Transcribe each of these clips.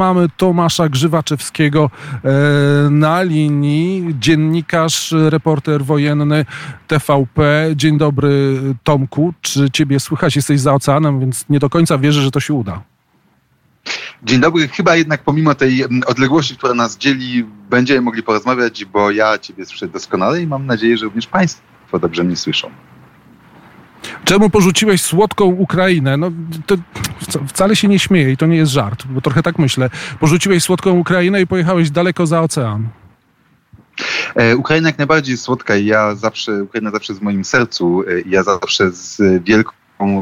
mamy Tomasza Grzywaczewskiego e, na linii, dziennikarz, reporter wojenny TVP. Dzień dobry Tomku, czy ciebie słychać? Jesteś za oceanem, więc nie do końca wierzę, że to się uda. Dzień dobry. Chyba jednak pomimo tej mm, odległości, która nas dzieli, będziemy mogli porozmawiać, bo ja Ciebie słyszę doskonale i mam nadzieję, że również Państwo dobrze mnie słyszą. Czemu porzuciłeś słodką Ukrainę? No, to wcale się nie śmieję i to nie jest żart, bo trochę tak myślę. Porzuciłeś słodką Ukrainę i pojechałeś daleko za ocean. E, Ukraina jak najbardziej jest słodka i ja zawsze, Ukraina zawsze jest w moim sercu. E, ja zawsze z wielką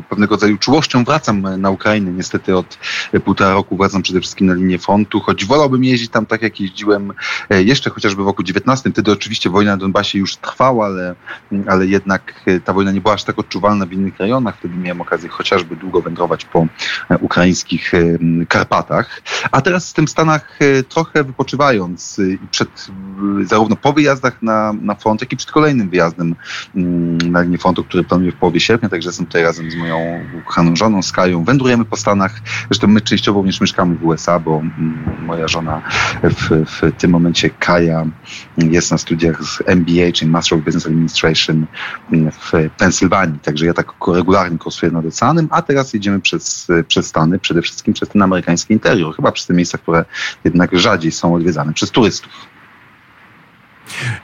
pewnego rodzaju czułością wracam na Ukrainę. Niestety od półtora roku wracam przede wszystkim na linię frontu, choć wolałbym jeździć tam tak, jak jeździłem e, jeszcze chociażby w roku 19. Wtedy oczywiście wojna na Donbasie już trwała, ale, ale jednak e, ta wojna nie była aż tak odczuwalna w innych rejonach. Wtedy miałem okazję chociażby długo wędrować po e, ukraińskich Karpatach. A teraz w tym Stanach trochę wypoczywając przed, zarówno po wyjazdach na, na front, jak i przed kolejnym wyjazdem na linię frontu, który planuję w połowie sierpnia, także jestem tutaj razem z moją ukochaną żoną, Skają. Wędrujemy po Stanach. Zresztą my częściowo również mieszkamy w USA, bo mm, moja żona w, w tym momencie, Kaja, jest na studiach z MBA, czyli Master of Business Administration w Pensylwanii. Także ja tak regularnie kursuję nad oceanem, a teraz jedziemy przez, przez Stany, przede wszystkim przez ten amerykański interior, chyba przez te miejsca, które jednak rzadziej są odwiedzane przez turystów.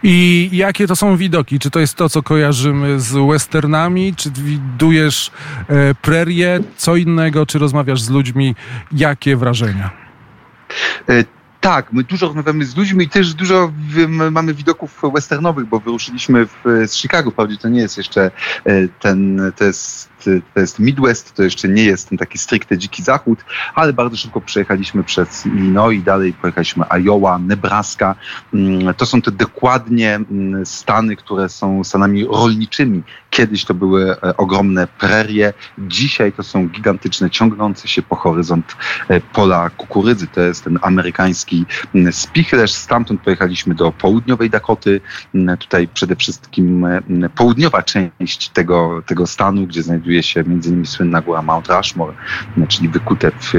I jakie to są widoki? Czy to jest to, co kojarzymy z westernami? Czy widujesz e, prerię? Co innego? Czy rozmawiasz z ludźmi? Jakie wrażenia? E, tak, my dużo rozmawiamy z ludźmi i też dużo mamy widoków westernowych, bo wyruszyliśmy w, z Chicago. Wprawdzie to nie jest jeszcze e, ten, to jest to jest Midwest, to jeszcze nie jest ten taki stricte dziki zachód, ale bardzo szybko przejechaliśmy przez Illinois, dalej pojechaliśmy Iowa, Nebraska. Mm, to są te dokładnie mm, stany, które są stanami rolniczymi. Kiedyś to były e, ogromne prerie, dzisiaj to są gigantyczne, ciągnące się po horyzont e, pola kukurydzy. To jest ten amerykański mm, spichlerz. Stamtąd pojechaliśmy do południowej Dakoty. Tutaj przede wszystkim e, południowa część tego, tego stanu, gdzie znajduje znajduje się m.in. słynna góra Mount Rushmore, czyli wykute w,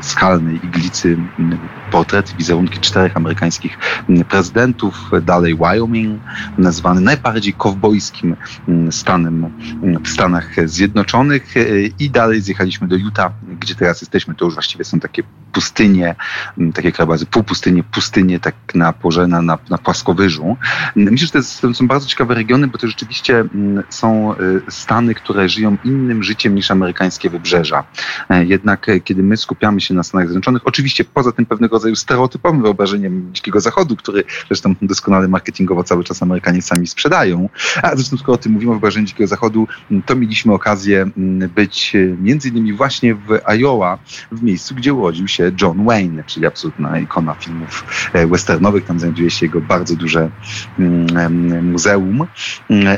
w skalnej iglicy portrety, wizerunki czterech amerykańskich prezydentów. Dalej Wyoming, nazwany najbardziej kowbojskim stanem w Stanach Zjednoczonych i dalej zjechaliśmy do Utah, gdzie teraz jesteśmy. To już właściwie są takie pustynie, takie krajobrazy, półpustynie, pustynie tak na porze, na, na, płaskowyżu. Myślę, że to, jest, to są bardzo ciekawe regiony, bo to rzeczywiście są y, stany, które żyją innym życiem niż amerykańskie wybrzeża. E, jednak e, kiedy my skupiamy się na Stanach Zjednoczonych, oczywiście poza tym pewnego rodzaju stereotypowym wyobrażeniem Dzikiego Zachodu, który zresztą doskonale marketingowo cały czas Amerykanie sami sprzedają, a zresztą skoro o tym mówimy o wyobrażeniu Dzikiego Zachodu, to mieliśmy okazję być e, między innymi właśnie w Iowa, w miejscu, gdzie urodził się John Wayne, czyli absolutna ikona filmów westernowych. Tam znajduje się jego bardzo duże muzeum.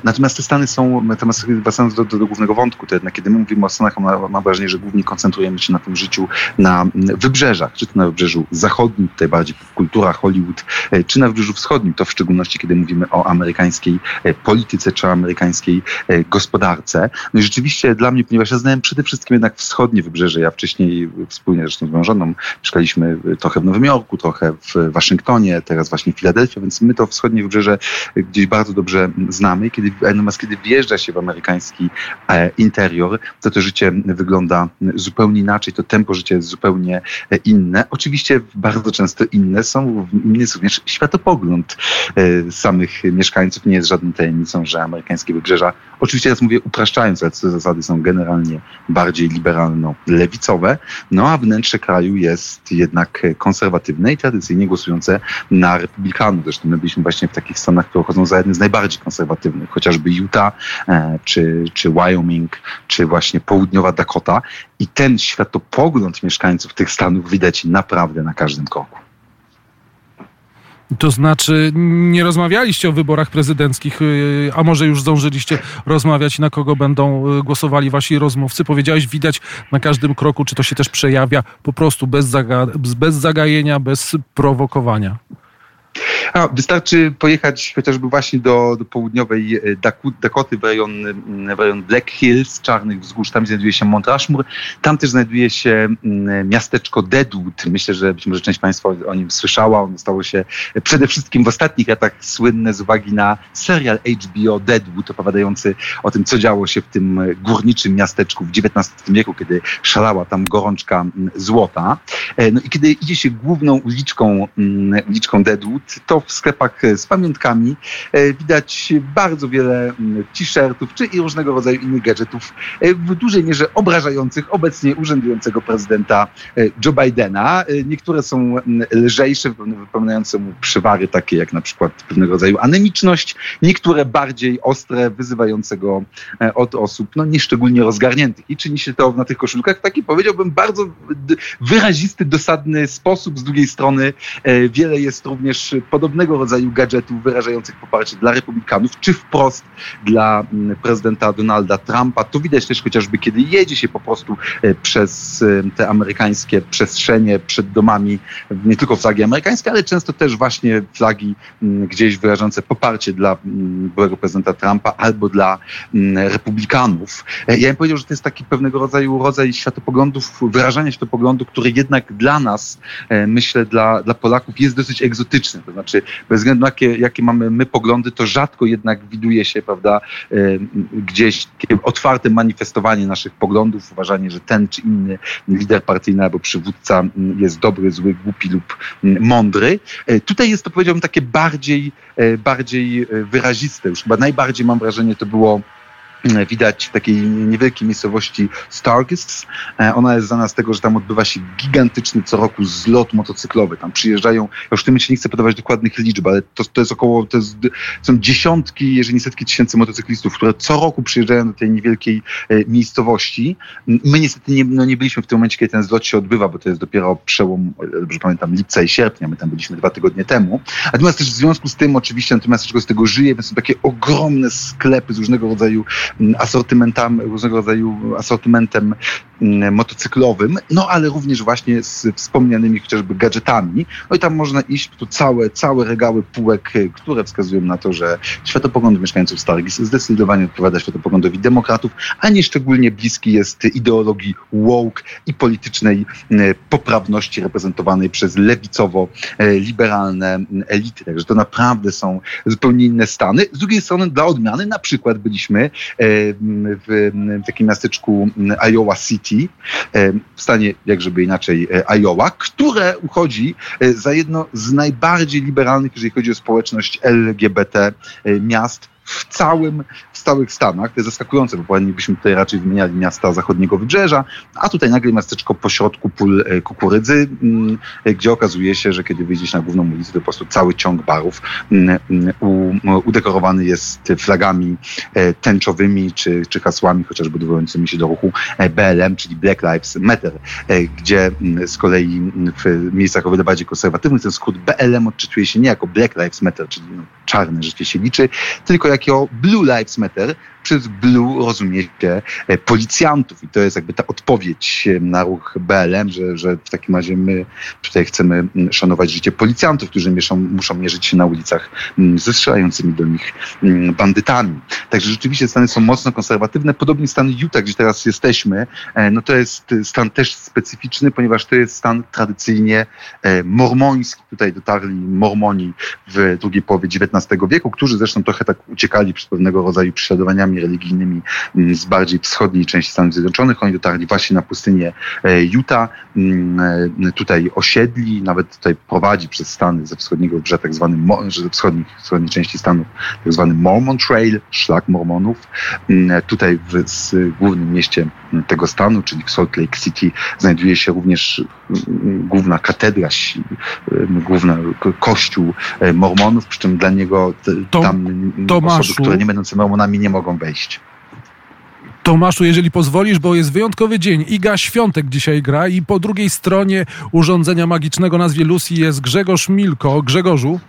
Natomiast te Stany są, natomiast wracając do, do, do głównego wątku, to jednak kiedy my mówimy o Stanach, mam, wrażenie, że głównie koncentrujemy się na tym życiu na wybrzeżach, czy to na wybrzeżu zachodnim, tutaj bardziej kultura, Hollywood, e, czy na wybrzeżu wschodnim, to w szczególności kiedy mówimy o amerykańskiej e, polityce, czy amerykańskiej e, gospodarce. No i rzeczywiście dla mnie, ponieważ ja znałem przede wszystkim jednak wschodnie wybrzeże, ja wcześniej wspólnie zresztą z moją żoną mieszkaliśmy trochę w Nowym Jorku, trochę w Waszyngtonie, teraz właśnie w Filadelfii, więc my to wschodnie wybrzeże gdzieś bardzo dobrze znamy. Kiedy, natomiast kiedy wjeżdża się w amerykański E, interior, to to życie wygląda zupełnie inaczej, to tempo życia jest zupełnie e, inne. Oczywiście bardzo często inne są, jest również światopogląd e, samych mieszkańców. Nie jest żadną tajemnicą, że amerykańskie wybrzeża, oczywiście teraz mówię upraszczając, ale te zasady są generalnie bardziej liberalno-lewicowe, no a wnętrze kraju jest jednak konserwatywne i tradycyjnie głosujące na republikanów. Zresztą my byliśmy właśnie w takich stanach, które uchodzą za jedne z najbardziej konserwatywnych, chociażby Utah czy, czy Wyoming, Wyoming czy właśnie południowa Dakota i ten światopogląd mieszkańców tych stanów widać naprawdę na każdym kroku. To znaczy, nie rozmawialiście o wyborach prezydenckich, y, a może już zdążyliście rozmawiać, na kogo będą y, głosowali wasi rozmówcy? Powiedziałeś, widać na każdym kroku, czy to się też przejawia po prostu bez, zaga bez zagajenia, bez prowokowania. A, wystarczy pojechać chociażby właśnie do, do południowej e, Dakoty, w rejon, w rejon Black Hills, Czarnych Wzgórz. Tam znajduje się Mont Rushmore. Tam też znajduje się miasteczko Deadwood. Myślę, że być może część Państwa o nim słyszała. Ono stało się przede wszystkim w ostatnich latach słynne z uwagi na serial HBO Deadwood, opowiadający o tym, co działo się w tym górniczym miasteczku w XIX wieku, kiedy szalała tam gorączka złota. E, no i kiedy idzie się główną uliczką, uliczką Deadwood, to w sklepach z pamiątkami e, widać bardzo wiele t-shirtów czy i różnego rodzaju innych gadżetów, e, w dużej mierze obrażających obecnie urzędującego prezydenta Joe Bidena. Niektóre są lżejsze, wypominające mu przywary takie jak na przykład pewnego rodzaju anemiczność, niektóre bardziej ostre, wyzywające go od osób no, nieszczególnie rozgarniętych. I czyni się to na tych koszulkach w taki, powiedziałbym, bardzo wyrazisty, dosadny sposób. Z drugiej strony e, wiele jest również podobnego rodzaju gadżetów wyrażających poparcie dla republikanów, czy wprost dla mm, prezydenta Donalda Trumpa. To widać też chociażby, kiedy jedzie się po prostu e, przez e, te amerykańskie przestrzenie przed domami, nie tylko flagi amerykańskie, ale często też właśnie flagi mm, gdzieś wyrażające poparcie dla mm, byłego prezydenta Trumpa albo dla republikanów. Ja bym powiedział, że to jest taki pewnego rodzaju rodzaj światopoglądów, wyrażania światopoglądu, który jednak dla nas, e, myślę, dla, dla Polaków jest dosyć egzotyczny. To znaczy, bez względu na jakie, jakie mamy my poglądy, to rzadko jednak widuje się, prawda, e, gdzieś otwarte manifestowanie naszych poglądów, uważanie, że ten czy inny lider partyjny albo przywódca jest dobry, zły, głupi lub mądry. E, tutaj jest to, powiedziałbym, takie bardziej, bardziej wyraziste. Już chyba najbardziej mam wrażenie, to było widać w takiej niewielkiej miejscowości Stargis. E, ona jest znana z tego, że tam odbywa się gigantyczny co roku zlot motocyklowy. Tam przyjeżdżają, ja już w tym momencie nie chcę podawać dokładnych liczb, ale to, to jest około, to jest, są dziesiątki, jeżeli nie setki tysięcy motocyklistów, które co roku przyjeżdżają do tej niewielkiej e, miejscowości. My niestety nie, no nie byliśmy w tym momencie, kiedy ten zlot się odbywa, bo to jest dopiero przełom, dobrze pamiętam, lipca i sierpnia. My tam byliśmy dwa tygodnie temu. Natomiast też w związku z tym oczywiście, natomiast z tego żyje, więc są takie ogromne sklepy z różnego rodzaju asortymentami, różnego rodzaju asortymentem motocyklowym, no ale również właśnie z wspomnianymi chociażby gadżetami. No i tam można iść, tu całe, całe regały półek, które wskazują na to, że światopogląd mieszkańców Stargis zdecydowanie odpowiada światopoglądowi demokratów, a nie szczególnie bliski jest ideologii woke i politycznej poprawności reprezentowanej przez lewicowo-liberalne mm, elity. Także to naprawdę są zupełnie inne stany. Z drugiej strony dla odmiany na przykład byliśmy w, takim miasteczku Iowa City, w stanie, jak żeby inaczej, e, Iowa, które uchodzi e, za jedno z najbardziej liberalnych, jeżeli chodzi o społeczność LGBT e, miast w całym, w całych Stanach. To jest zaskakujące, bo powinniśmy tutaj raczej wymieniali miasta zachodniego wybrzeża, a tutaj nagle miasteczko pośrodku pól e, kukurydzy, mm, e, gdzie okazuje się, że kiedy wyjdziesz na główną ulicę, to po prostu cały ciąg barów mm, mm, udekorowany jest flagami e, tęczowymi czy, czy hasłami chociażby odwołującymi się do ruchu BLM, czyli Black Lives Matter, gdzie z kolei w miejscach o wiele bardziej konserwatywnych ten skrót BLM odczytuje się nie jako Black Lives Matter, czyli no, czarne życie się liczy, tylko jako Blue Lives Matter, przez blue rozumie się e, policjantów i to jest jakby ta odpowiedź e, na ruch BLM, że, że w takim razie my tutaj chcemy szanować życie policjantów, którzy mieszą, muszą mierzyć się na ulicach ze strzelającymi do nich bandytami. Także rzeczywiście Stany są mocno konserwatywne. Podobnie stan Utah, gdzie teraz jesteśmy, e, no to jest stan też specyficzny, ponieważ to jest stan tradycyjnie mormoński. Tutaj dotarli mormoni w drugiej połowie XIX wieku, którzy zresztą trochę tak uciekali przed pewnego rodzaju prześladowaniami religijnymi mm, z bardziej wschodniej części Stanów Zjednoczonych. Oni dotarli właśnie na pustynię e, Utah, mm, e, tutaj osiedli, nawet tutaj prowadzi przez Stany ze wschodniego wybrzeża tak zwany, ze wschodniej, wschodniej części Stanów tak zwany Mormon Trail, szlak mormonów. Mm, tutaj w, głównym mieście tego stanu, czyli w Salt Lake City znajduje się również główna katedra, główny kościół e, mormonów, przy czym dla niego tam Tomaszu, osoby, które nie będące mormonami nie mogą wejść. Tomaszu, jeżeli pozwolisz, bo jest wyjątkowy dzień. Iga Świątek dzisiaj gra i po drugiej stronie urządzenia magicznego nazwie Lucy jest Grzegorz Milko. Grzegorzu?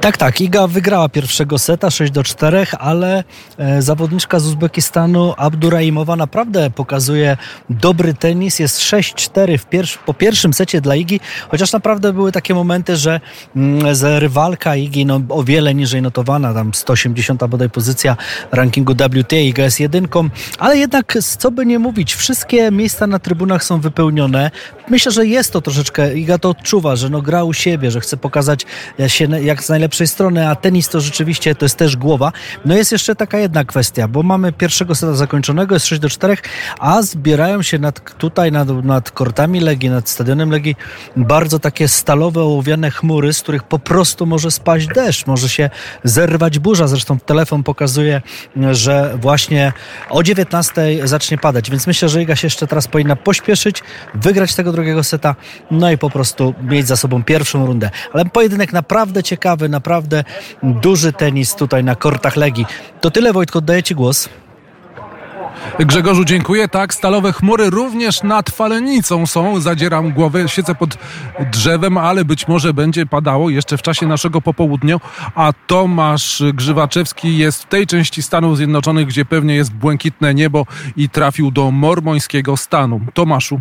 Tak, tak. Iga wygrała pierwszego seta 6 do 4, ale e, zawodniczka z Uzbekistanu Abduraimowa naprawdę pokazuje dobry tenis. Jest 6-4 pierwszy, po pierwszym secie dla Igi, chociaż naprawdę były takie momenty, że mm, rywalka Igi no, o wiele niżej notowana, tam 180 bodaj pozycja rankingu WTA, Iga jest jedynką, ale jednak co by nie mówić, wszystkie miejsca na trybunach są wypełnione. Myślę, że jest to troszeczkę, Iga to odczuwa, że no gra u siebie, że chce pokazać się jak z najlepszej strony, a tenis to rzeczywiście to jest też głowa. No jest jeszcze taka jedna kwestia, bo mamy pierwszego seta zakończonego, jest 6 do 4, a zbierają się nad, tutaj nad, nad kortami Legii, nad stadionem Legii bardzo takie stalowe, ołowiane chmury, z których po prostu może spaść deszcz, może się zerwać burza. Zresztą telefon pokazuje, że właśnie o 19 zacznie padać, więc myślę, że Iga się jeszcze teraz powinna pośpieszyć, wygrać tego drugiego seta, no i po prostu mieć za sobą pierwszą rundę. Ale pojedynek naprawdę ciekawy, naprawdę duży tenis tutaj na kortach Legii. To tyle Wojtko, oddaję Ci głos. Grzegorzu, dziękuję. Tak, stalowe chmury również nad falenicą są. Zadzieram głowę, siedzę pod drzewem, ale być może będzie padało jeszcze w czasie naszego popołudnia. A Tomasz Grzywaczewski jest w tej części Stanów Zjednoczonych, gdzie pewnie jest błękitne niebo i trafił do mormońskiego stanu. Tomaszu.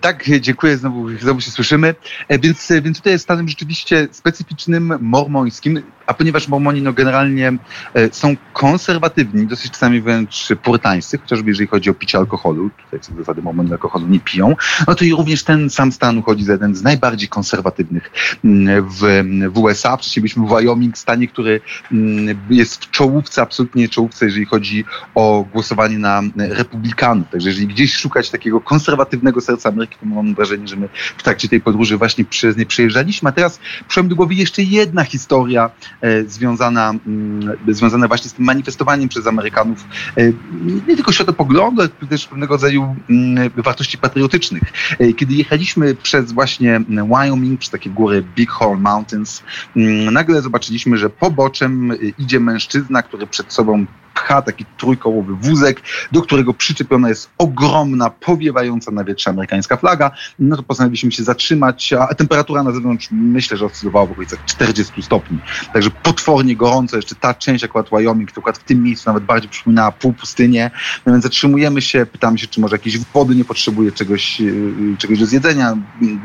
Tak, dziękuję, znowu, znowu się słyszymy. E, więc, więc tutaj jest stanem rzeczywiście specyficznym, mormońskim, a ponieważ mormoni no, generalnie e, są konserwatywni, dosyć czasami wręcz purtańscy, chociażby jeżeli chodzi o picie alkoholu, tutaj co do zasady mormoni alkoholu nie piją, no to i również ten sam stan uchodzi za jeden z najbardziej konserwatywnych mm, w, w USA. Przecież byliśmy w Wyoming, stanie, który mm, jest w czołówce, absolutnie czołówce, jeżeli chodzi o głosowanie na republikanów. Także jeżeli gdzieś szukać takiego konserwatywnego serca Ameryki, to mam wrażenie, że my w trakcie tej podróży właśnie przez nie przejeżdżaliśmy. A teraz przyszła do głowy jeszcze jedna historia związana, mm, związana właśnie z tym manifestowaniem przez Amerykanów e, nie tylko światopoglądu, ale też pewnego rodzaju mm, wartości patriotycznych. E, kiedy jechaliśmy przez właśnie Wyoming, przez takie góry Big Horn Mountains, mm, nagle zobaczyliśmy, że poboczem idzie mężczyzna, który przed sobą pcha taki trójkołowy wózek, do którego przyczepiona jest ogromna, powiewająca na wietrze amerykańska flaga. No to postanowiliśmy się zatrzymać, a temperatura na zewnątrz myślę, że oscylowała w okolicach 40 stopni. Także potwornie gorąco, jeszcze ta część akurat Wyoming, to akurat w tym miejscu nawet bardziej przypominała półpustynię. No więc zatrzymujemy się, pytamy się, czy może jakiejś wody nie potrzebuje, czegoś, yy, czegoś do zjedzenia.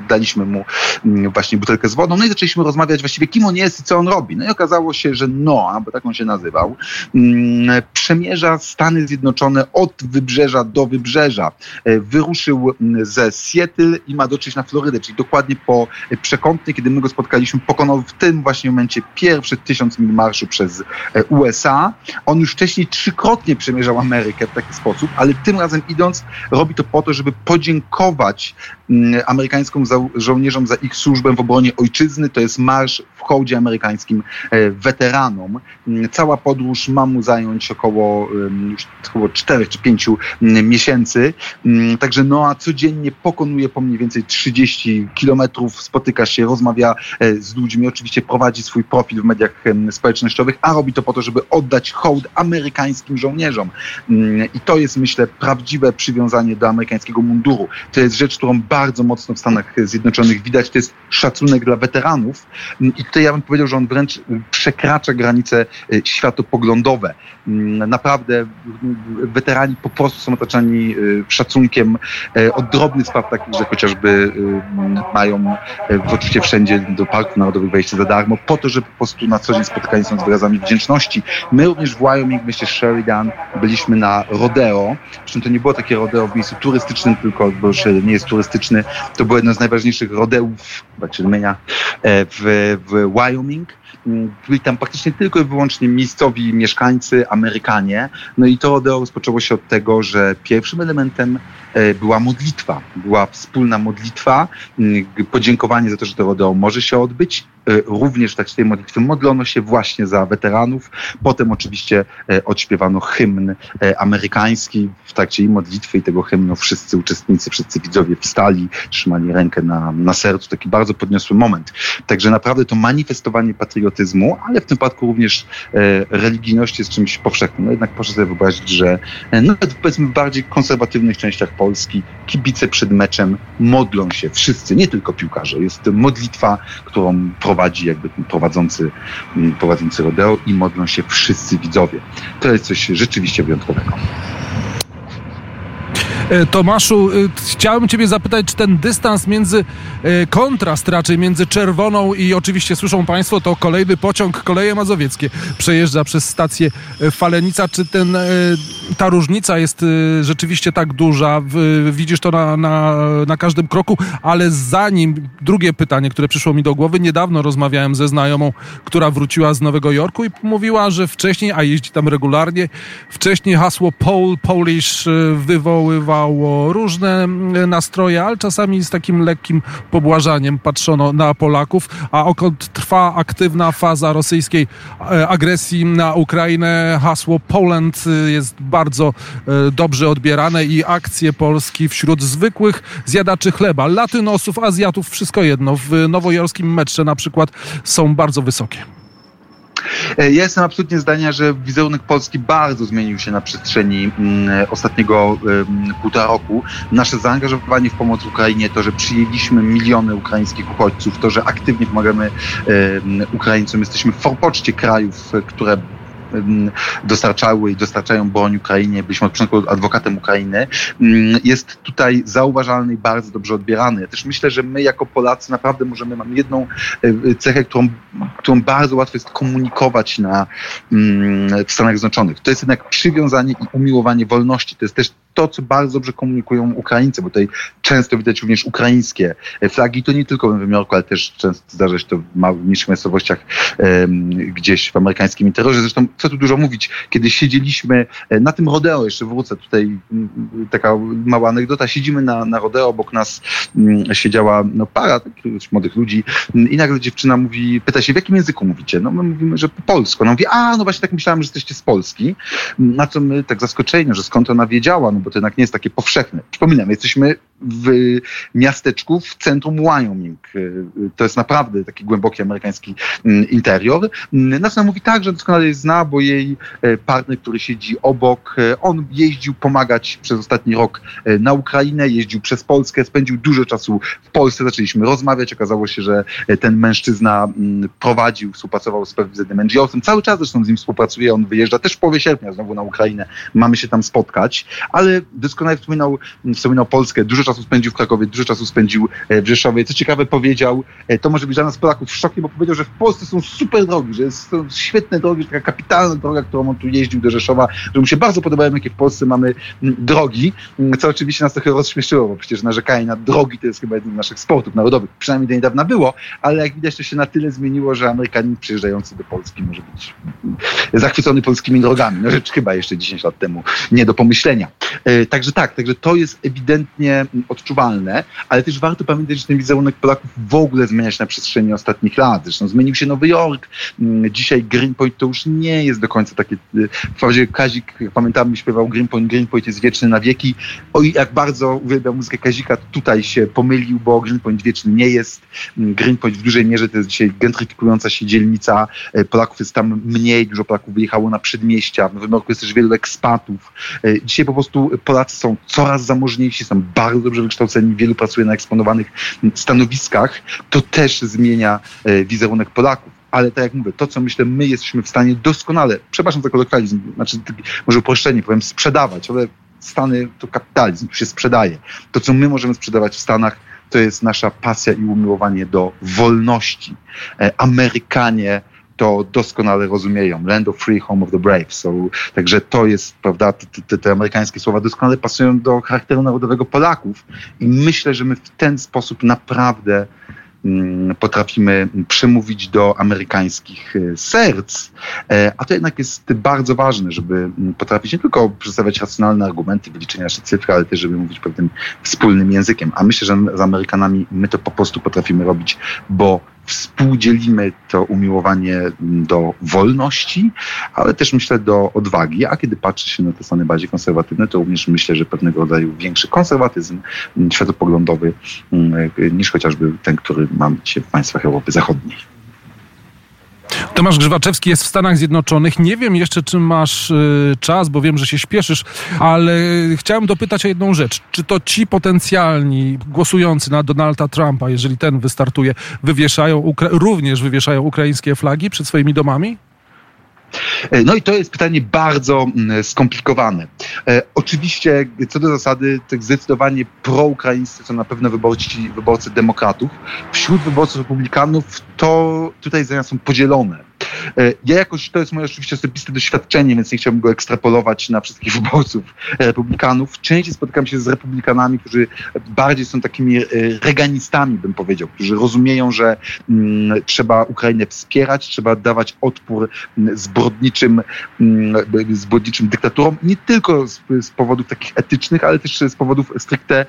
Daliśmy mu mm, właśnie butelkę z wodą, no i zaczęliśmy rozmawiać właściwie, kim on jest i co on robi. No i okazało się, że Noah, bo tak on się nazywał, mm, przemierza Stany Zjednoczone od wybrzeża do wybrzeża. E, wyruszył ze Seattle i ma dotrzeć na Florydę, czyli dokładnie po przekątnej, kiedy my go spotkaliśmy, pokonał w tym właśnie momencie pierwszy tysiąc mil marszu przez e, USA. On już wcześniej trzykrotnie przemierzał Amerykę w taki sposób, ale tym razem idąc robi to po to, żeby podziękować amerykańskim żołnierzom za ich służbę w obronie ojczyzny. To jest marsz w hołdzie amerykańskim e, weteranom. Cała podróż ma mu zająć około już około 4 czy 5 miesięcy. Także Noa codziennie pokonuje po mniej więcej 30 kilometrów, spotyka się, rozmawia e, z ludźmi, oczywiście prowadzi swój profil w mediach społecznościowych, a robi to po to, żeby oddać hołd amerykańskim żołnierzom. I to jest, myślę, prawdziwe przywiązanie do amerykańskiego munduru. To jest rzecz, którą bardzo mocno w Stanach Zjednoczonych widać, to jest szacunek dla weteranów. I tutaj ja bym powiedział, że on wręcz przekracza granice e, światopoglądowe. Mm, naprawdę weterani po prostu są otaczani y, szacunkiem e, od drobnych spraw takich, że chociażby y, mają oczywiście wszędzie do parków narodowych wejście za darmo, po to, żeby po prostu na co dzień spotykali są z wyrazami wdzięczności. My również w Wyoming, myślę Sheridan, byliśmy na rodeo. Zresztą to nie było takie rodeo w miejscu turystycznym, tylko bo już nie jest turystyczny. To było jedno z najważniejszych rodeów, chyba e, w, w Wyoming byli tam praktycznie tylko i wyłącznie miejscowi mieszkańcy, Amerykanie. No i to rodeo rozpoczęło się od tego, że pierwszym elementem była modlitwa. Była wspólna modlitwa, podziękowanie za to, że to rodeo może się odbyć E, również w trakcie tej modlitwy modlono się właśnie za weteranów. Potem oczywiście e, odśpiewano hymn e, amerykański. W trakcie i modlitwy i tego hymnu wszyscy uczestnicy, wszyscy widzowie wstali, trzymali rękę na, na sercu. Taki bardzo podniosły moment. Także naprawdę to manifestowanie patriotyzmu, ale w tym przypadku również religijności jest czymś powszechnym. No jednak proszę sobie wyobrazić, że nawet powiedzmy w bardziej konserwatywnych częściach Polski kibice przed meczem modlą się wszyscy, nie tylko piłkarze. Jest modlitwa, którą prowadzi jakby prowadzący, prowadzący rodeo i modlą się wszyscy widzowie. To jest coś rzeczywiście wyjątkowego. E, Tomaszu, e, chciałem Ciebie zapytać, czy ten dystans między, e, kontrast raczej między Czerwoną i oczywiście słyszą Państwo, to kolejny pociąg, koleje mazowieckie przejeżdża przez stację Falenica. Czy ten, ta różnica jest rzeczywiście tak duża? Widzisz to na, na, na każdym kroku, ale zanim, drugie pytanie, które przyszło mi do głowy, niedawno rozmawiałem ze znajomą, która wróciła z Nowego Jorku i mówiła, że wcześniej, a jeździ tam regularnie, wcześniej hasło Pol, Polish wywoływa wywoływało różne mm, nastroje, ale czasami z takim lekkim pobłażaniem patrzono na Polaków, a okąd trwa aktywna faza rosyjskiej e, agresji na Ukrainę, hasło Poland y, jest bardzo e, dobrze odbierane i akcje Polski wśród zwykłych zjadaczy chleba, latynosów, Azjatów, wszystko jedno. W nowojorskim metrze na przykład są bardzo wysokie. E, ja jestem absolutnie zdania, że wizerunek Polski bardzo zmienił się na przestrzeni mm, ostatniego półtora roku. Nasze zaangażowanie w pomoc Ukrainie, to, że przyjęliśmy miliony ukraińskich uchodźców, to, że aktywnie pomagamy Ukraińcom, jesteśmy w forpoczcie krajów, które dostarczały i dostarczają broń Ukrainie, byliśmy od początku adwokatem Ukrainy, jest tutaj zauważalny i bardzo dobrze odbierany. Ja też myślę, że my jako Polacy naprawdę możemy, mamy jedną e, cechę, którą, którą bardzo łatwo jest komunikować na, w Stanach Zjednoczonych. To jest jednak przywiązanie i umiłowanie wolności. To jest też to, co bardzo dobrze komunikują Ukraińcy, bo tutaj często widać również ukraińskie flagi, to nie tylko w Nowym Jorku, ale też często zdarza się to w mniejszych miejscowościach gdzieś w amerykańskim interiorze. Zresztą, co tu dużo mówić, kiedy siedzieliśmy e, na tym rodeo, jeszcze wrócę tutaj, taka mała anegdota, siedzimy na, na rodeo, obok nas um, siedziała no, para takich młodych ludzi i nagle dziewczyna mówi, pyta się, w jakim języku mówicie? No my mówimy, że po polsku. Ona mówi, a no właśnie tak myślałam, że jesteście z Polski. Na co my tak zaskoczeni, że skąd ona wiedziała, no bo to jednak nie jest takie powszechne. Przypominam, jesteśmy w miasteczku w centrum Wyoming. To jest naprawdę taki głęboki amerykański mm, interior. Nasa mówi tak, że doskonale je zna, bo jej e, partner, który siedzi obok, e, on jeździł pomagać przez ostatni rok e, na Ukrainę, jeździł przez Polskę, spędził dużo czasu w Polsce, zaczęliśmy rozmawiać, okazało się, że ten mężczyzna mm, prowadził, współpracował z pewnym NGO-sem, cały czas zresztą z nim współpracuje, on wyjeżdża też w połowie sierpnia znowu na Ukrainę, mamy się tam spotkać, ale doskonale wspominał, wspominał Polskę, dużo czasu spędził w Krakowie, dużo czasu spędził e, w Rzeszowie. Co ciekawe powiedział, e, to może być dla nas Polaków szokiem, bo powiedział, że w Polsce są super drogi, że są świetne drogi, że taka kapitalna droga, którą on tu jeździł do Rzeszowa, że mu się bardzo podobają, jakie w Polsce mamy drogi, co oczywiście nas trochę rozśmieszyło, bo przecież narzekanie na drogi to jest chyba jeden z naszych sportów narodowych, przynajmniej do niedawna było, ale jak widać to się na tyle zmieniło, że Amerykanin przyjeżdżający do Polski może być zachwycony polskimi drogami. No rzecz chyba jeszcze 10 lat temu nie do pomyślenia. E, także tak, także to jest ewidentnie odczuwalne, ale też warto pamiętać, że ten wizerunek Polaków w ogóle zmienia się na przestrzeni ostatnich lat. Zresztą zmienił się Nowy Jork. Mm, dzisiaj Greenpoint to już nie jest do końca takie. E, wprawdzie Kazik, jak pamiętamy, śpiewał Greenpoint, Greenpoint jest wieczny na wieki. O jak bardzo uwielbiam muzykę Kazika, tutaj się pomylił, bo Greenpoint wieczny nie jest. Mm, Greenpoint w dużej mierze to jest dzisiaj gentryfikująca się dzielnica. E, Polaków jest tam mniej, dużo Polaków wyjechało na przedmieścia. W Nowym Jorku jest też wielu ekspatów. Dzisiaj po prostu Polacy są coraz zamożniejsi, są bardzo dobrze wykształceni, wielu pracuje na eksponowanych stanowiskach. To też zmienia e, wizerunek Polaków ale tak jak mówię, to co myślę, my jesteśmy w stanie doskonale, przepraszam za kolokwializm, znaczy może uproszczenie powiem, sprzedawać, ale Stany to kapitalizm, to się sprzedaje. To co my możemy sprzedawać w Stanach, to jest nasza pasja i umiłowanie do wolności. E, Amerykanie to doskonale rozumieją. Land of free, home of the brave. So, także to jest, prawda, te, te, te, amerykańskie słowa doskonale pasują do charakteru narodowego Polaków i myślę, że my w ten sposób naprawdę mm, potrafimy przemówić do amerykańskich e, serc, e, a to jednak jest bardzo ważne, żeby mm, potrafić nie tylko przedstawiać racjonalne argumenty, wyliczenia nasze cyfry, ale też, żeby mówić pewnym wspólnym językiem. A myślę, że z Amerykanami my to po prostu potrafimy robić, bo współdzielimy to umiłowanie do wolności, ale też myślę do odwagi. A kiedy patrzy się na te strony bardziej konserwatywne, to również myślę, że pewnego rodzaju większy konserwatyzm światopoglądowy mm, niż chociażby ten, który mamy dzisiaj w państwach Europy Zachodniej. Tomasz Grzywaczewski jest w Stanach Zjednoczonych. Nie wiem jeszcze, czy masz y, czas, bo wiem, że się śpieszysz, ale chciałem dopytać o jedną rzecz. Czy to ci potencjalni głosujący na Donalda Trumpa, jeżeli ten wystartuje, wywieszają, również wywieszają ukraińskie flagi przed swoimi domami? E, no i to jest pytanie bardzo mm, skomplikowane. E, oczywiście, co do zasady, tak zdecydowanie proukraińscy są na pewno wyborcy, wyborcy demokratów. Wśród wyborców republikanów to tutaj zdania są podzielone. E, ja jakoś, to jest moje oczywiście osobiste doświadczenie, więc nie chciałbym go ekstrapolować na wszystkich wyborców republikanów. Częściej spotykam się z republikanami, którzy bardziej są takimi e, reganistami, bym powiedział, którzy rozumieją, że mm, trzeba Ukrainę wspierać, trzeba dawać odpór mm, zbrodniczym, mm, zbrodniczym dyktaturom, nie tylko z powodów takich etycznych, ale też z powodów stricte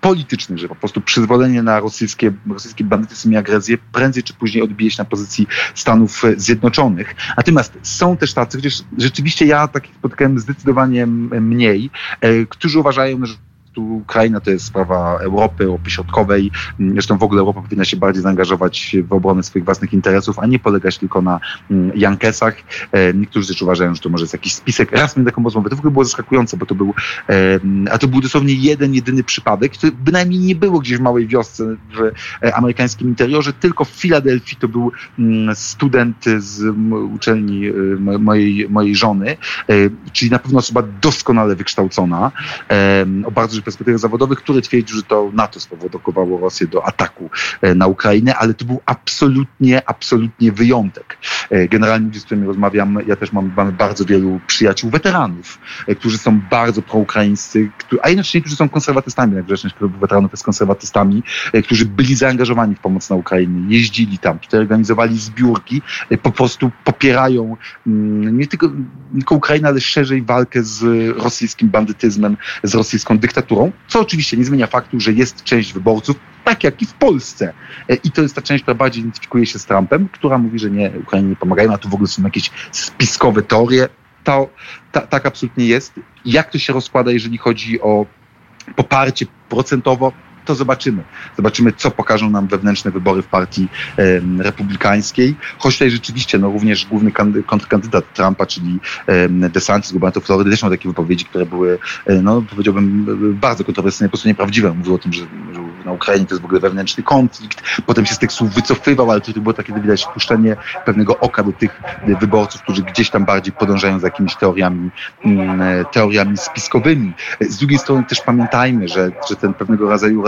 politycznych, że po prostu przyzwolenie na rosyjskie, rosyjskie bandytyzm i agresję prędzej czy później odbije się na pozycji Stanów Zjednoczonych. Natomiast są też tacy, gdzieś rzeczywiście ja takich spotkałem zdecydowanie mniej, e, którzy uważają, że tu Ukraina to jest sprawa Europy, Europy Środkowej. Zresztą w ogóle Europa powinna się bardziej zaangażować w obronę swoich własnych interesów, a nie polegać tylko na mm, Jankesach. E, niektórzy też uważają, że to może jest jakiś spisek. Raz miałem taką rozmowę, to w ogóle było zaskakujące, bo to był, a to był dosłownie jeden, jedyny przypadek, który bynajmniej nie było gdzieś w małej wiosce w e, amerykańskim interiorze, tylko w Filadelfii to był mm, student z uczelni e, mojej, mojej żony, czyli na pewno osoba doskonale wykształcona, o bardzo dużych perspektywach zawodowych, który twierdził, że to NATO spowodowało Rosję do ataku e, na Ukrainę, ale to był absolutnie, absolutnie wyjątek. E, generalnie ludzie, z którymi rozmawiam, ja też mam, bardzo wielu przyjaciół weteranów, e, którzy są bardzo proukraińscy, a jednocześnie, którzy są konserwatystami, jak grzeczność weteranów jest konserwatystami, którzy byli zaangażowani w pomoc na Ukrainie, jeździli tam, tutaj organizowali zbiórki, po prostu popierają mm, nie tylko, tylko Ukrainę, ale szerzej walkę z rosyjskim bandytyzmem, z rosyjską dyktaturą, co oczywiście nie zmienia faktu, że jest część wyborców, tak jak i w Polsce. E, I to jest ta część, która bardziej identyfikuje się z Trumpem, która mówi, że nie, Ukrainie nie pomagają, a tu w ogóle są jakieś spiskowe teorie. To, ta, tak absolutnie jest. Jak to się rozkłada, jeżeli chodzi o poparcie procentowo? To zobaczymy. Zobaczymy, co pokażą nam wewnętrzne wybory w partii e, republikańskiej. Choć tutaj rzeczywiście, no również główny kontrkandydat Trumpa, czyli e, DeSantis, gubernator Florydy, też miał takie wypowiedzi, które były, e, no powiedziałbym, bardzo kontrowersyjne, po prostu nieprawdziwe. Mówił o tym, że, że na Ukrainie to jest w ogóle wewnętrzny konflikt. Potem się z tych słów wycofywał, ale to było takie, widać, puszczenie pewnego oka do tych wyborców, którzy gdzieś tam bardziej podążają za jakimiś teoriami, mm, teoriami spiskowymi. Z drugiej strony też pamiętajmy, że, że ten pewnego rodzaju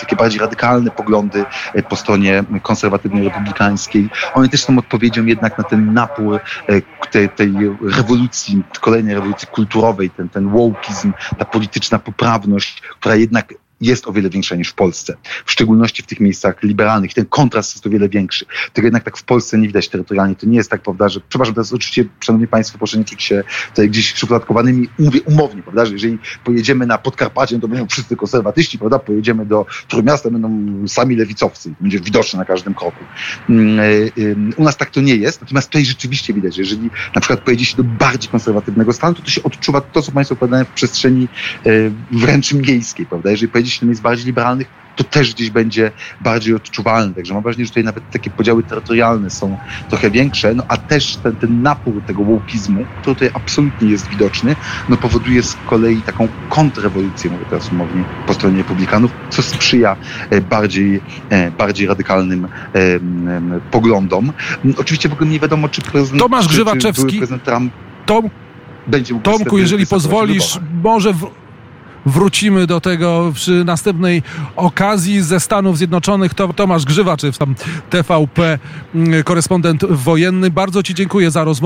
takie bardziej radykalne poglądy e, po stronie konserwatywnej republikańskiej, one też są odpowiedzią jednak na ten napór e, tej, tej rewolucji, kolejnej rewolucji kulturowej, ten, ten wokeizm, ta polityczna poprawność, która jednak jest o wiele większa niż w Polsce. W szczególności w tych miejscach liberalnych. Ten kontrast jest o wiele większy. Tego jednak tak w Polsce nie widać terytorialnie. To nie jest tak, prawda, że, przepraszam, teraz oczywiście, szanowni państwo, proszę nie czuć się tutaj gdzieś szufladkowanymi. Mówię umownie, prawda, że jeżeli pojedziemy na Podkarpacie, to będą wszyscy konserwatyści, prawda, pojedziemy do Trójmiasta, będą sami lewicowcy. Będzie widoczne na każdym kroku. Mm, e, u nas tak to nie jest, natomiast tutaj rzeczywiście widać, że jeżeli na przykład pojedzie się do bardziej konserwatywnego stanu, to to się odczuwa to, co państwo opowiadają w przestrzeni e, wręcz miejskiej, prawda, jeżeli pojedzie do miejsc bardziej liberalnych, to też gdzieś będzie bardziej odczuwalne. Także mam wrażenie, że tutaj nawet takie podziały terytorialne są trochę większe, no a też ten, ten napór tego łupizmu, który tutaj absolutnie jest widoczny, no powoduje z kolei taką kontrrewolucję, mówię teraz umownie, po stronie republikanów, co sprzyja e, bardziej, e, bardziej radykalnym poglądom. Oczywiście w ogóle nie wiadomo, czy prezydent, Tomasz Grzywaczewski, czy prezydent Trump Tom, będzie mógł Tomku, jeżeli pozwolisz, może w, wrócimy do tego przy następnej okazji ze Stanów Zjednoczonych. To Tomasz Grzywacz, TVP, mm, korespondent wojenny. Bardzo Ci dziękuję za rozmowę.